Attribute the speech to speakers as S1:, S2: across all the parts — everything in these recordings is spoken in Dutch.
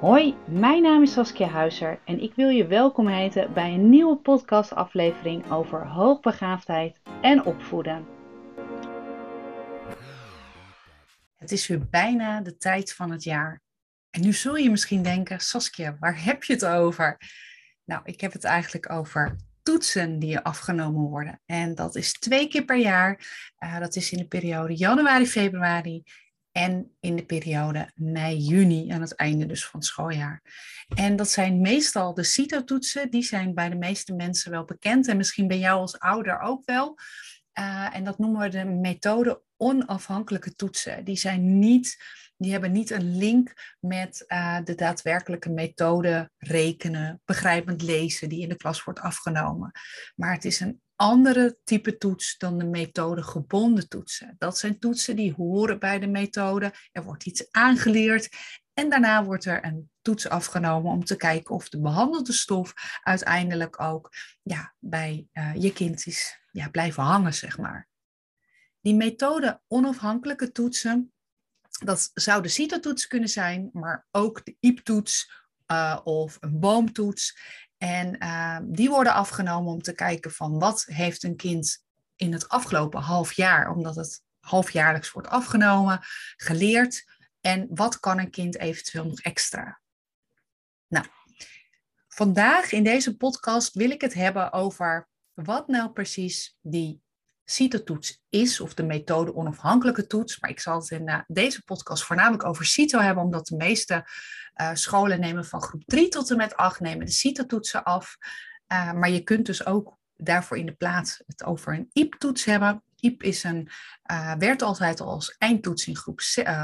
S1: Hoi, mijn naam is Saskia Huizer en ik wil je welkom heten bij een nieuwe podcastaflevering over hoogbegaafdheid en opvoeden. Het is weer bijna de tijd van het jaar. En nu zul je misschien denken, Saskia, waar heb je het over? Nou, ik heb het eigenlijk over toetsen die afgenomen worden. En dat is twee keer per jaar. Uh, dat is in de periode januari-februari en in de periode mei-juni, aan het einde dus van het schooljaar. En dat zijn meestal de CITO-toetsen, die zijn bij de meeste mensen wel bekend en misschien bij jou als ouder ook wel. Uh, en dat noemen we de methode onafhankelijke toetsen. Die, zijn niet, die hebben niet een link met uh, de daadwerkelijke methode rekenen, begrijpend lezen die in de klas wordt afgenomen. Maar het is een andere type toets dan de methode gebonden toetsen. Dat zijn toetsen die horen bij de methode. Er wordt iets aangeleerd en daarna wordt er een toets afgenomen om te kijken of de behandelde stof uiteindelijk ook ja, bij uh, je kind is ja, blijven hangen, zeg maar. Die methode onafhankelijke toetsen, dat zou de CITO-toets kunnen zijn, maar ook de IEP-toets uh, of een boomtoets. En uh, die worden afgenomen om te kijken van wat heeft een kind in het afgelopen half jaar, omdat het halfjaarlijks wordt afgenomen, geleerd. En wat kan een kind eventueel nog extra? Nou, vandaag in deze podcast wil ik het hebben over wat nou precies die CITO-toets is, of de methode onafhankelijke toets. Maar ik zal het in uh, deze podcast voornamelijk over CITO hebben, omdat de meeste uh, scholen nemen van groep 3 tot en met 8 nemen de CITO-toetsen af. Uh, maar je kunt dus ook daarvoor in de plaats het over een IEP-toets hebben. IEP is een, werd altijd al als eindtoets in groep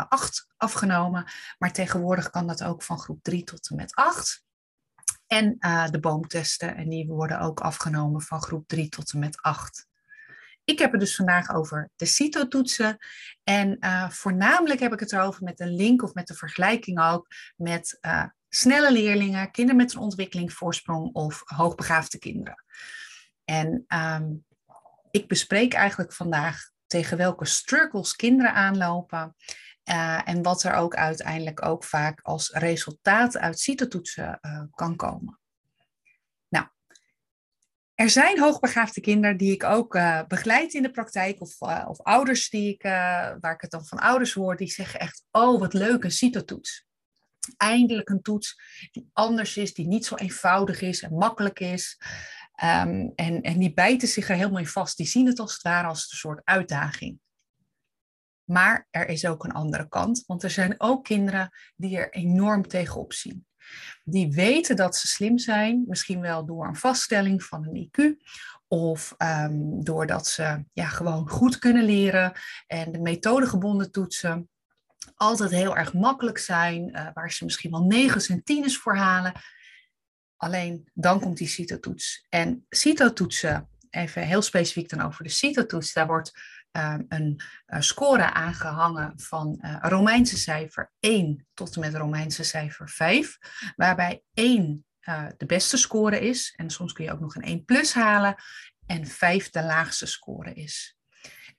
S1: 8 afgenomen, maar tegenwoordig kan dat ook van groep 3 tot en met 8. En de boomtesten, en die worden ook afgenomen van groep 3 tot en met 8. Ik heb het dus vandaag over de CITO-toetsen. En uh, voornamelijk heb ik het erover met een link of met een vergelijking ook met uh, snelle leerlingen, kinderen met een ontwikkelingsvoorsprong of hoogbegaafde kinderen. En um, ik bespreek eigenlijk vandaag tegen welke struggles kinderen aanlopen. Uh, en wat er ook uiteindelijk ook vaak als resultaat uit CITO-toetsen kan komen. Er zijn hoogbegaafde kinderen die ik ook uh, begeleid in de praktijk, of, uh, of ouders die ik, uh, waar ik het dan van ouders hoor, die zeggen echt, oh wat leuk, een CITO-toets. Eindelijk een toets die anders is, die niet zo eenvoudig is en makkelijk is. Um, en, en die bijten zich er helemaal in vast. Die zien het als het ware als een soort uitdaging. Maar er is ook een andere kant, want er zijn ook kinderen die er enorm tegenop zien die weten dat ze slim zijn, misschien wel door een vaststelling van een IQ of um, doordat ze ja, gewoon goed kunnen leren en de methodegebonden toetsen altijd heel erg makkelijk zijn, uh, waar ze misschien wel negens en tieners voor halen. Alleen dan komt die CITO-toets. En CITO-toetsen, even heel specifiek dan over de CITO-toets, daar wordt Ehm, een uh, score aangehangen van uh, Romeinse cijfer 1 tot en met Romeinse cijfer 5, waarbij 1 uh, eh, de beste score is en soms kun je ook nog een 1 plus halen en 5 de laagste score is.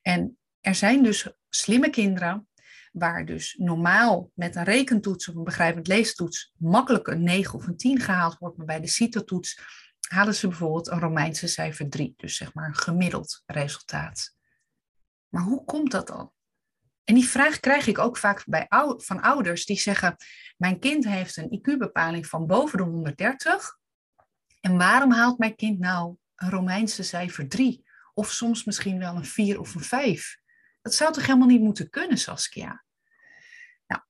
S1: En er zijn dus slimme kinderen waar dus normaal met een rekentoets of een begrijpend leestoets makkelijk een 9 of een 10 gehaald wordt, maar bij de CITO-toets halen ze bijvoorbeeld een Romeinse cijfer 3, dus zeg maar een gemiddeld resultaat. Maar hoe komt dat dan? En die vraag krijg ik ook vaak bij, van ouders die zeggen: Mijn kind heeft een IQ-bepaling van boven de 130. En waarom haalt mijn kind nou een Romeinse cijfer 3? Of soms misschien wel een 4 of een 5? Dat zou toch helemaal niet moeten kunnen, Saskia? Nou,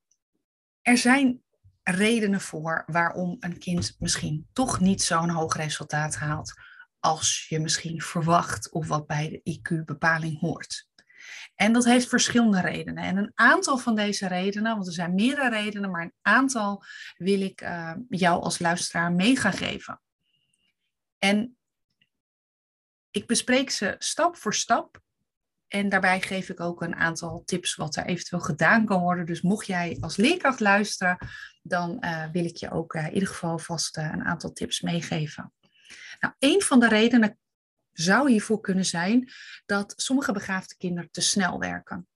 S1: er zijn redenen voor waarom een kind misschien toch niet zo'n hoog resultaat haalt als je misschien verwacht of wat bij de IQ-bepaling hoort. En dat heeft verschillende redenen. En een aantal van deze redenen, want er zijn meerdere redenen, maar een aantal wil ik uh, jou als luisteraar mee gaan geven. En ik bespreek ze stap voor stap. En daarbij geef ik ook een aantal tips wat er eventueel gedaan kan worden. Dus mocht jij als leerkracht luisteren, dan uh, wil ik je ook uh, in ieder geval vast een aantal tips meegeven. Nou, een van de redenen zou hiervoor kunnen zijn dat sommige begaafde kinderen te snel werken.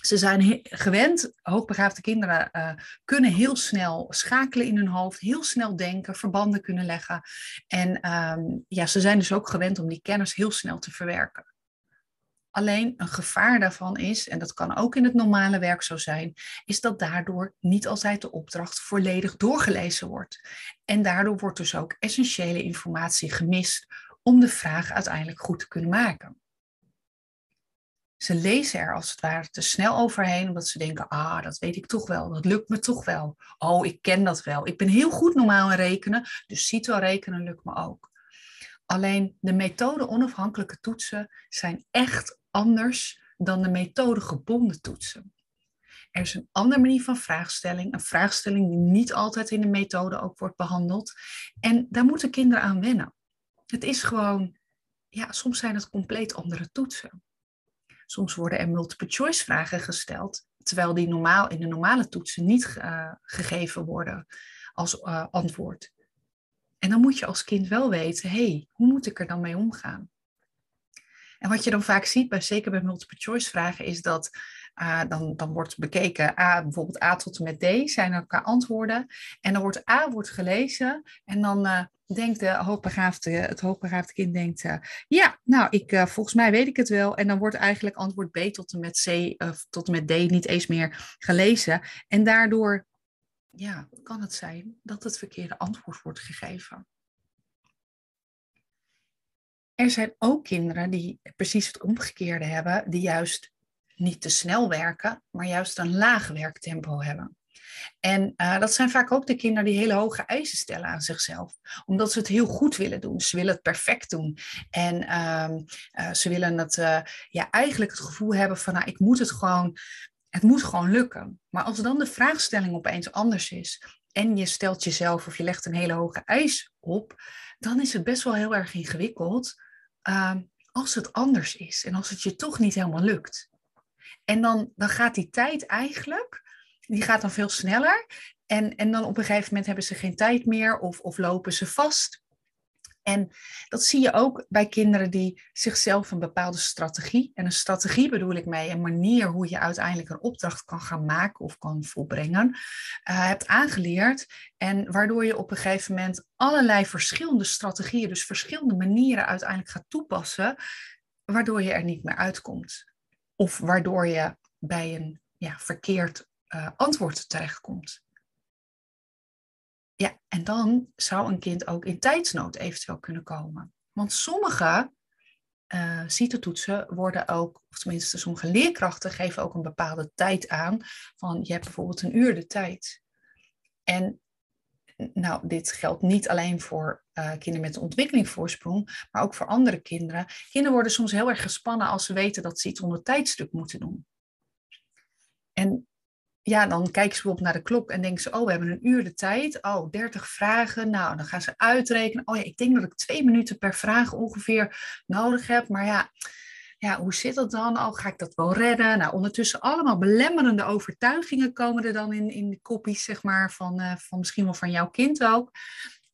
S1: ze zijn gewend, hoogbegaafde kinderen uh, kunnen heel snel schakelen in hun hoofd, heel snel denken, verbanden kunnen leggen. En um, ja, ze zijn dus ook gewend om die kennis heel snel te verwerken. Alleen een gevaar daarvan is, en dat kan ook in het normale werk zo zijn, is dat daardoor niet altijd de opdracht volledig doorgelezen wordt. En daardoor wordt dus ook essentiële informatie gemist om de vraag uiteindelijk goed te kunnen maken. Ze lezen er als het ware te snel overheen, omdat ze denken, ah, dat weet ik toch wel, dat lukt me toch wel. Oh, ik ken dat wel. Ik ben heel goed normaal in rekenen, dus CITO rekenen lukt me ook. Alleen de methode onafhankelijke toetsen zijn echt anders dan de methode gebonden toetsen. Er is een andere manier van vraagstelling, een vraagstelling die niet altijd in de methode ook wordt behandeld. En daar moeten kinderen aan wennen. Het is gewoon, ja, soms zijn het compleet andere toetsen. Soms worden er multiple choice vragen gesteld, terwijl die normaal in de normale toetsen niet uh, gegeven worden als uh, antwoord. En dan moet je als kind wel weten, hé, hey, hoe moet ik er dan mee omgaan? En wat je dan vaak ziet, bij, zeker bij multiple choice vragen, is dat uh, dan, dan wordt bekeken, A, bijvoorbeeld A tot en met D, zijn elkaar antwoorden. En dan wordt A wordt gelezen en dan denkt de hoogbegaafde, het hoogbegaafde kind denkt, uh, ja, nou, ik, volgens mij weet ik het wel. En dan wordt eigenlijk antwoord B tot en met C of tot en met D niet eens meer gelezen. En daardoor ja, kan het zijn dat het verkeerde antwoord wordt gegeven. Er zijn ook kinderen die precies het omgekeerde hebben, die juist niet te snel werken, maar juist een laag werktempo hebben. En uh, dat zijn vaak ook de kinderen die hele hoge eisen stellen aan zichzelf, omdat ze het heel goed willen doen. Ze willen het perfect doen. En uh, uh, ze willen het, eh, ja, eigenlijk het gevoel hebben van, nou, ik moet het gewoon, het moet gewoon lukken. Maar als dan de vraagstelling opeens anders is en je stelt jezelf of je legt een hele hoge eis op, dan is het best wel heel erg ingewikkeld Ehm, als het anders is en als het je toch niet helemaal lukt. En dan, dan gaat die tijd eigenlijk, die gaat dan veel sneller. En, en dan op een gegeven moment hebben ze geen tijd meer of, of lopen ze vast. En dat zie je ook bij kinderen die zichzelf een bepaalde strategie, en een strategie bedoel ik mee, een manier hoe je uiteindelijk een opdracht kan gaan maken of kan volbrengen, uh, hebt aangeleerd. En waardoor je op een gegeven moment allerlei verschillende strategieën, dus verschillende manieren uiteindelijk gaat toepassen, waardoor je er niet meer uitkomt. Of waardoor je bij een ja, verkeerd uh, antwoord terechtkomt. Ja, en dan zou een kind ook in tijdsnood eventueel kunnen komen. Want sommige uh, CITO-toetsen worden ook, of tenminste sommige leerkrachten geven ook een bepaalde tijd aan. Van je hebt bijvoorbeeld een uur de tijd. En nou, dit geldt niet alleen voor uh, kinderen met een ontwikkelingsvoorsprong, maar ook voor andere kinderen. Kinderen worden soms heel erg gespannen als ze weten dat ze iets onder tijdstuk moeten doen. En ja, dan kijken ze bijvoorbeeld naar de klok en denken ze, oh, we hebben een uur de tijd. Oh, 30 vragen. Nou, dan gaan ze uitrekenen. Oh ja, ik denk dat ik twee minuten per vraag ongeveer nodig heb. Maar ja, ja, hoe zit dat dan? Oh, ga ik dat wel redden? Nou, ondertussen allemaal belemmerende overtuigingen komen er dan in, in de kopies, zeg maar, van, uh, van misschien wel van jouw kind ook.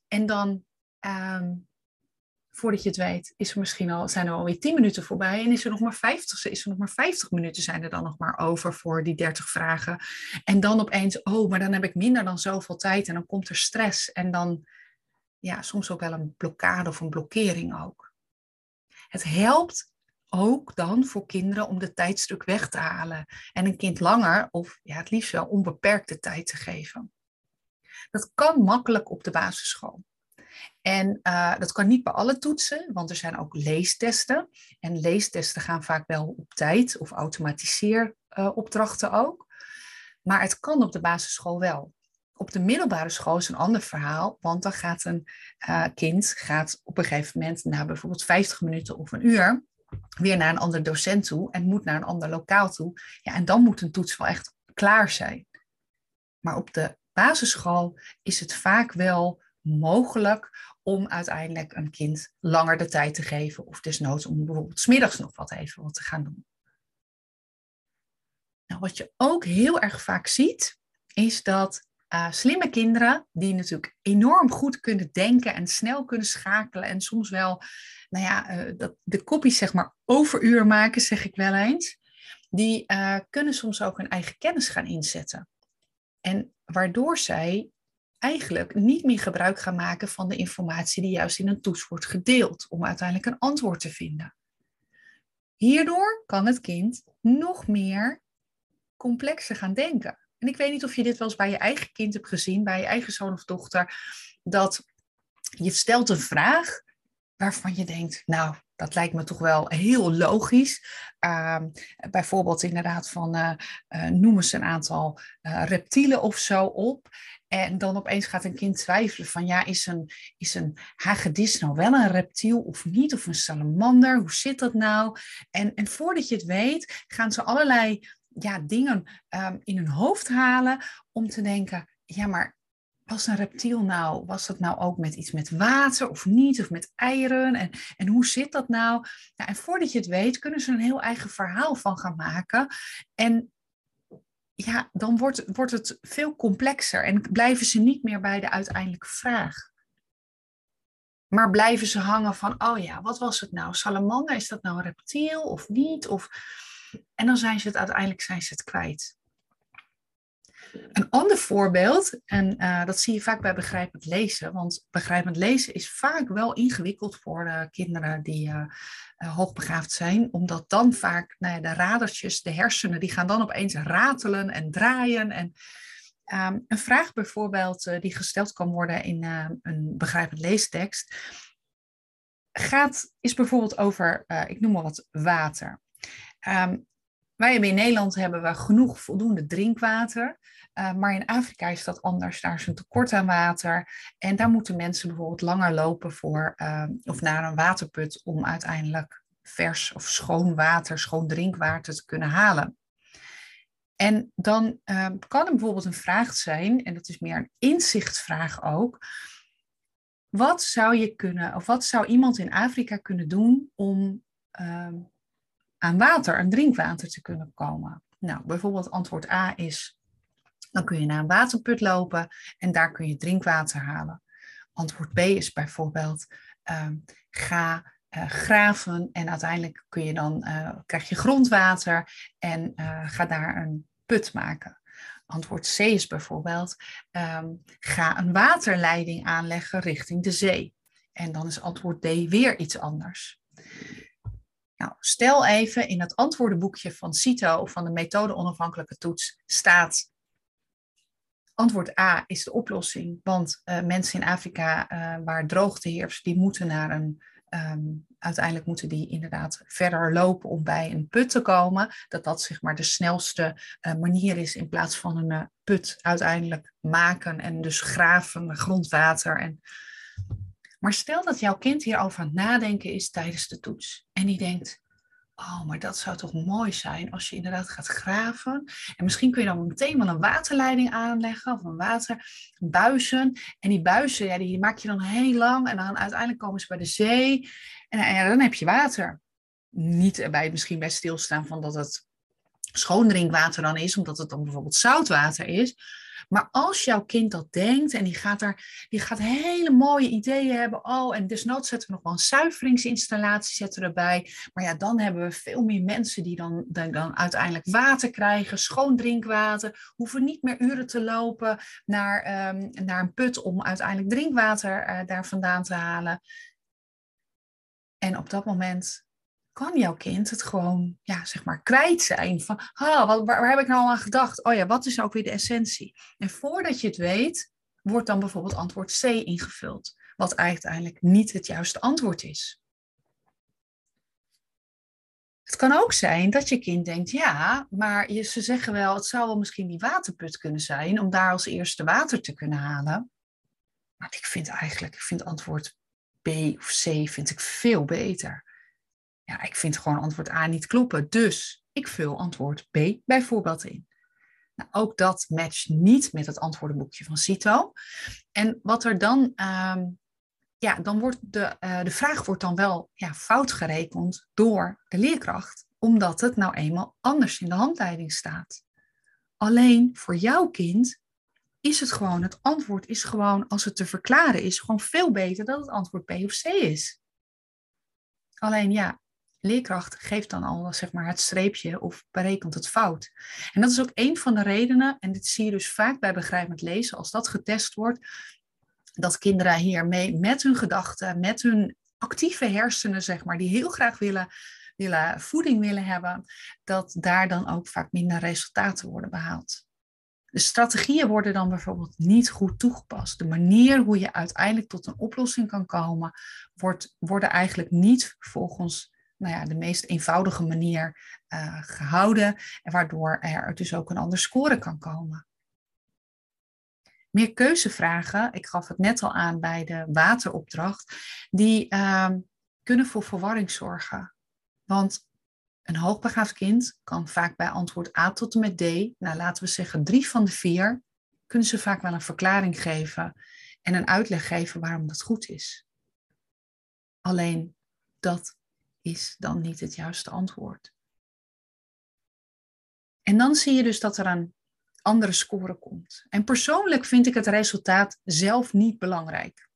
S1: En dan um, voordat je het weet, is er misschien al, zijn er alweer 10 minuten voorbij en is er nog maar 50, is er nog maar 50 minuten zijn er dan nog maar over voor die 30 vragen. En dan opeens, oh, maar dan heb ik minder dan zoveel tijd en dan komt er stress en dan, ja, soms ook wel een blokkade of een blokkering ook. Het helpt ook dan voor kinderen om de tijdstuk weg te halen en een kind langer of ja, het liefst wel onbeperkte tijd te geven. Dat kan makkelijk op de basisschool. En uh, dat kan niet bij alle toetsen, want er zijn ook leestesten. En leestesten gaan vaak wel op tijd of automatiseeropdrachten uh, ook. Maar het kan op de basisschool wel. Op de middelbare school is een ander verhaal, want dan gaat een uh, kind gaat op een gegeven moment na bijvoorbeeld 50 minuten of een uur weer naar een andere docent toe en moet naar een ander lokaal toe. Ja, en dan moet een toets wel echt klaar zijn. Maar op de basisschool is het vaak wel mogelijk om uiteindelijk een kind langer de tijd te geven of desnoods om bijvoorbeeld smiddags nog wat even wat te gaan doen. Nou, wat je ook heel erg vaak ziet, is dat uh, slimme kinderen, die natuurlijk enorm goed kunnen denken en snel kunnen schakelen en soms wel, nou ja, uh, dat de kopies zeg maar overuur maken, zeg ik wel eens. die uh, kunnen soms ook hun eigen kennis gaan inzetten. En waardoor zij eigenlijk niet meer gebruik gaan maken van de informatie die juist in een toets wordt gedeeld, om uiteindelijk een antwoord te vinden. Hierdoor kan het kind nog meer complexer gaan denken. En ik weet niet of je dit wel eens bij je eigen kind hebt gezien, bij je eigen zoon of dochter, dat je stelt een vraag waarvan je denkt, nou, dat lijkt me toch wel heel logisch. Uh, bijvoorbeeld inderdaad van uh, uh, noem eens een aantal uh, reptielen of zo op. En dan opeens gaat een kind twijfelen van ja, is een, is een hagedis nou wel een reptiel of niet? Of een salamander? Hoe zit dat nou? En, en voordat je het weet, gaan ze allerlei ja, dingen um, in hun hoofd halen om te denken, ja, maar was een reptiel nou, was dat nou ook met iets met water of niet, of met eieren? En, en hoe zit dat nou? Ja, en voordat je het weet, kunnen ze een heel eigen verhaal van gaan maken. En ja, dan wordt, wordt het veel complexer en blijven ze niet meer bij de uiteindelijke vraag. Maar blijven ze hangen van, oh ja, wat was het nou? Salamander, is dat nou een reptiel of niet? Of... En dan zijn ze het uiteindelijk zijn ze het kwijt. Een ander voorbeeld, en uh, dat zie je vaak bij begrijpend lezen, want begrijpend lezen is vaak wel ingewikkeld voor uh, kinderen die uh, hoogbegaafd zijn, omdat dan vaak nou ja, de radertjes, de hersenen, die gaan dan opeens ratelen en draaien. En um, een vraag bijvoorbeeld die gesteld kan worden in een begrijpend leestekst, gaat, is bijvoorbeeld over, ik noem maar wat, water. Um, wij hebben in Nederland hebben we genoeg voldoende drinkwater. Uh, maar in Afrika is dat anders. Daar is een tekort aan water. En daar moeten mensen bijvoorbeeld langer lopen voor, uh, of naar een waterput om uiteindelijk vers of schoon water, schoon drinkwater te kunnen halen. En dan uh, kan er bijvoorbeeld een vraag zijn, en dat is meer een inzichtsvraag ook. Wat zou je kunnen, of wat zou iemand in Afrika kunnen doen om ehm, aan water, aan drinkwater te kunnen komen? Nou, bijvoorbeeld antwoord A is, dan kun je naar een waterput lopen en daar kun je drinkwater halen. Antwoord B is bijvoorbeeld, uh, ga uh, graven en uiteindelijk kun je dan, uh, krijg je grondwater en uh, ga daar een put maken. Antwoord C is bijvoorbeeld, um, ga een waterleiding aanleggen richting de zee. En dan is antwoord D weer iets anders. Nou, stel even in het antwoordenboekje van CITO of van de methode onafhankelijke toets staat antwoord A is de oplossing, want uh, mensen in Afrika uh, waar droogte heerst, die moeten naar een, um, uiteindelijk moeten die inderdaad verder lopen om bij een put te komen. Dat dat zeg maar de snelste uh, manier is in plaats van een put uiteindelijk maken en dus graven, grondwater en maar stel dat jouw kind hierover aan het nadenken is tijdens de toets. En die denkt, oh, maar dat zou toch mooi zijn als je inderdaad gaat graven. En misschien kun je dan meteen wel een waterleiding aanleggen of een waterbuizen. En die buizen, ja, die maak je dan heel lang. En dan uiteindelijk komen ze bij de zee. En, dan heb je water. Niet bij, misschien bij stilstaan van dat het schoon drinkwater dan is, omdat het dan bijvoorbeeld zoutwater is. Maar als jouw kind dat denkt en die gaat, er, die gaat hele mooie ideeën hebben. Oh, en desnoods zetten we nog wel een zuiveringsinstallatie zetten erbij. Maar ja, dan hebben we veel meer mensen die dan, dan, uiteindelijk water krijgen, schoon drinkwater. Hoeven niet meer uren te lopen naar, um, naar een put om uiteindelijk drinkwater uh, daar vandaan te halen. En op dat moment kan jouw kind het gewoon, ja, zeg maar, kwijt zijn. Van, ah, wat, waar, heb ik nou aan gedacht? Oh ja, wat is ook weer de essentie? En voordat je het weet, wordt dan bijvoorbeeld antwoord C ingevuld. Wat uiteindelijk niet het juiste antwoord is. Het kan ook zijn dat je kind denkt, ja, maar ze zeggen wel, het zou wel misschien die waterput kunnen zijn, om daar als eerste water te kunnen halen. Maar ik vind eigenlijk, ik vind antwoord B of C vind ik veel beter. Ja, ik vind gewoon antwoord A niet kloppen. Dus ik vul antwoord B bijvoorbeeld in. Nou, ook dat matcht niet met het antwoordenboekje van CITO. En wat er dan, um, ja, dan wordt de, uh, de vraag wordt dan wel ja, fout gerekend door de leerkracht, omdat het nou eenmaal anders in de handleiding staat. Alleen voor jouw kind is het gewoon, het antwoord is gewoon, als het te verklaren is, gewoon veel beter dat het antwoord B of C is. Alleen ja, leerkracht geeft dan al zeg maar, het streepje of berekent het fout. En dat is ook een van de redenen, en dit zie je dus vaak bij begrijpend lezen, als dat getest wordt, dat kinderen hiermee met hun gedachten, met hun actieve hersenen, zeg maar, die heel graag willen, willen voeding willen hebben, dat daar dan ook vaak minder resultaten worden behaald. De strategieën worden dan bijvoorbeeld niet goed toegepast. De manier hoe je uiteindelijk tot een oplossing kan komen, wordt, worden eigenlijk niet volgens nou ja, de meest eenvoudige manier uh, gehouden, en waardoor er dus ook een ander score kan komen. Meer keuzevragen, ik gaf het net al aan bij de wateropdracht, die uh, kunnen voor verwarring zorgen. Want een hoogbegaafd kind kan vaak bij antwoord A tot en met D, nou laten we zeggen drie van de vier, kunnen ze vaak wel een verklaring geven en een uitleg geven waarom dat goed is. Alleen dat is dan niet het juiste antwoord. En dan zie je dus dat er een andere score komt. En persoonlijk vind ik het resultaat zelf niet belangrijk.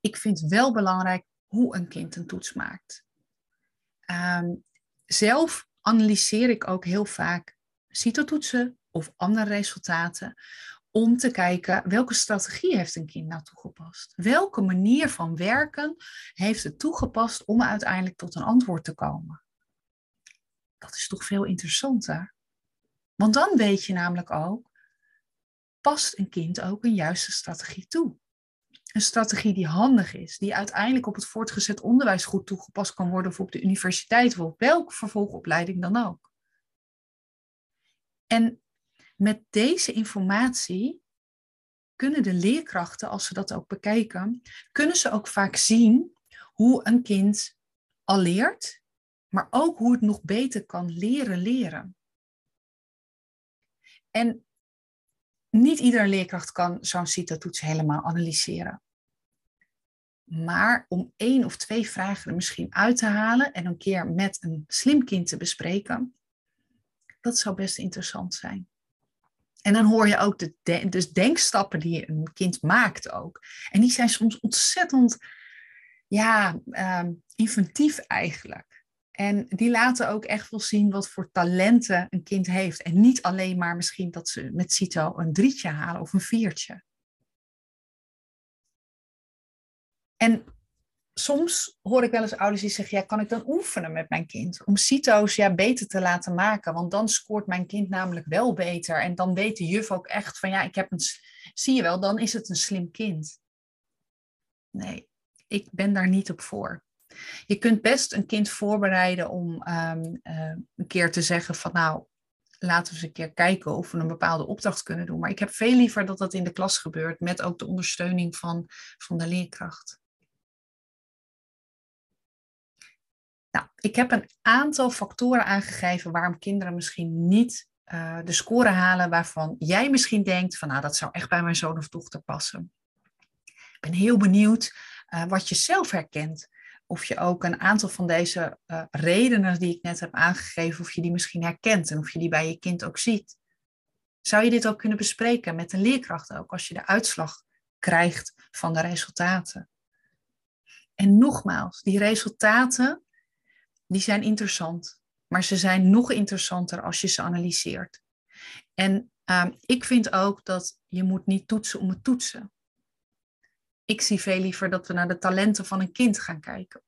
S1: Ik vind wel belangrijk hoe een kind een toets maakt. Ehm, zelf analyseer ik ook heel vaak CITO-toetsen of andere resultaten om te kijken welke strategie heeft een kind nou toegepast. Welke manier van werken heeft het toegepast om uiteindelijk tot een antwoord te komen. Dat is toch veel interessanter. Want dan weet je namelijk ook, past een kind ook een juiste strategie toe? Een strategie die handig is, die uiteindelijk op het voortgezet onderwijs goed toegepast kan worden of op de universiteit of op welke vervolgopleiding dan ook. En met deze informatie kunnen de leerkrachten, als ze dat ook bekijken, kunnen ze ook vaak zien hoe een kind al leert, maar ook hoe het nog beter kan leren leren. En niet iedere leerkracht kan zo'n CITO-toets helemaal analyseren. Maar om één of twee vragen er misschien uit te halen en een keer met een slim kind te bespreken, dat zou best interessant zijn. En dan hoor je ook de, dus denkstappen die een kind maakt ook. En die zijn soms ontzettend ja, uh, inventief eigenlijk. En die laten ook echt wel zien wat voor talenten een kind heeft. En niet alleen maar misschien dat ze met CITO een drietje halen of een viertje. En soms hoor ik wel eens ouders die zeggen, ja, kan ik dan oefenen met mijn kind? Om CITO's ja, beter te laten maken, want dan scoort mijn kind namelijk wel beter. En dan weet de juf ook echt van, ja, ik heb een, zie je wel, dan is het een slim kind. Nee, ik ben daar niet op voor. Je kunt best een kind voorbereiden om um, een keer te zeggen van, nou, laten we eens een keer kijken of we een bepaalde opdracht kunnen doen. Maar ik heb veel liever dat dat in de klas gebeurt, met ook de ondersteuning van, van de leerkracht. Nou, ik heb een aantal factoren aangegeven waarom kinderen misschien niet uh, de score halen waarvan jij misschien denkt van nou dat zou echt bij mijn zoon of dochter passen. Ik ben heel benieuwd uh, wat je zelf herkent. Of je ook een aantal van deze uh, redenen die ik net heb aangegeven, of je die misschien herkent en of je die bij je kind ook ziet. Zou je dit ook kunnen bespreken met een leerkracht ook als je de uitslag krijgt van de resultaten? En nogmaals, die resultaten die zijn interessant. Maar ze zijn nog interessanter als je ze analyseert. En uh, ik vind ook dat je moet niet toetsen om het toetsen. Ik zie veel liever dat we naar de talenten van een kind gaan kijken.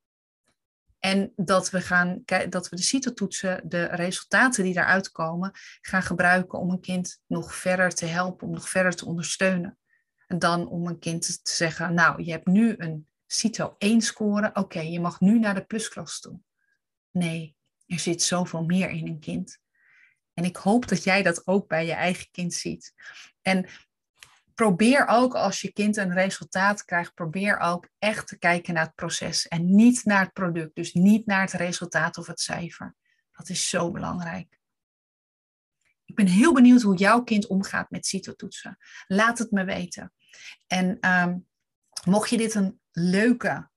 S1: En dat we, gaan, dat we de CITO-toetsen, de resultaten die daaruit komen, gaan gebruiken om een kind nog verder te helpen, om nog verder te ondersteunen. En dan om een kind te zeggen, nou, je hebt nu een CITO 1 score, oké, je mag nu naar de plusklas toe. Nee, er zit zoveel meer in een kind. En ik hoop dat jij dat ook bij je eigen kind ziet. En probeer ook als je kind een resultaat krijgt, probeer ook echt te kijken naar het proces en niet naar het product. Dus niet naar het resultaat of het cijfer. Dat is zo belangrijk. Ik ben heel benieuwd hoe jouw kind omgaat met CITO-toetsen. Laat het me weten. En um, mocht je dit een leuke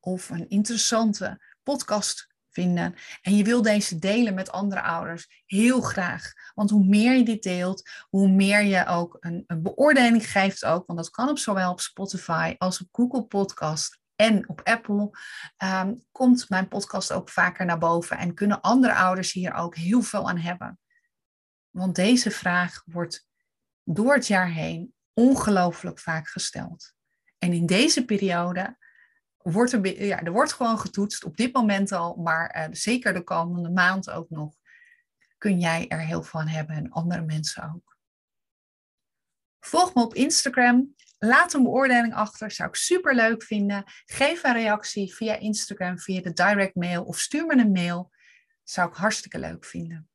S1: of een interessante podcast En je wil deze delen met andere ouders. Heel graag. Want hoe meer je dit deelt, hoe meer je ook een, een beoordeling geeft ook. Want dat kan op zowel op Spotify als op Google Podcast en op Apple, ehm, komt mijn podcast ook vaker naar boven en kunnen andere ouders hier ook heel veel aan hebben. Want deze vraag wordt door het jaar heen ongelooflijk vaak gesteld. En in deze periode wordt er, ja, er wordt gewoon getoetst, op dit moment al, maar uh, zeker de komende maand ook nog, kun jij er heel aan hebben en andere mensen ook. Volg me op Instagram. Laat een beoordeling achter, zou ik super leuk vinden. Geef een reactie via Instagram, via de direct mail of stuur me een mail. Zou ik hartstikke leuk vinden.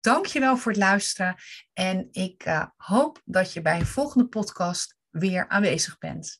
S1: Dankjewel voor het luisteren en ik uh, hoop dat je bij een volgende podcast weer aanwezig bent.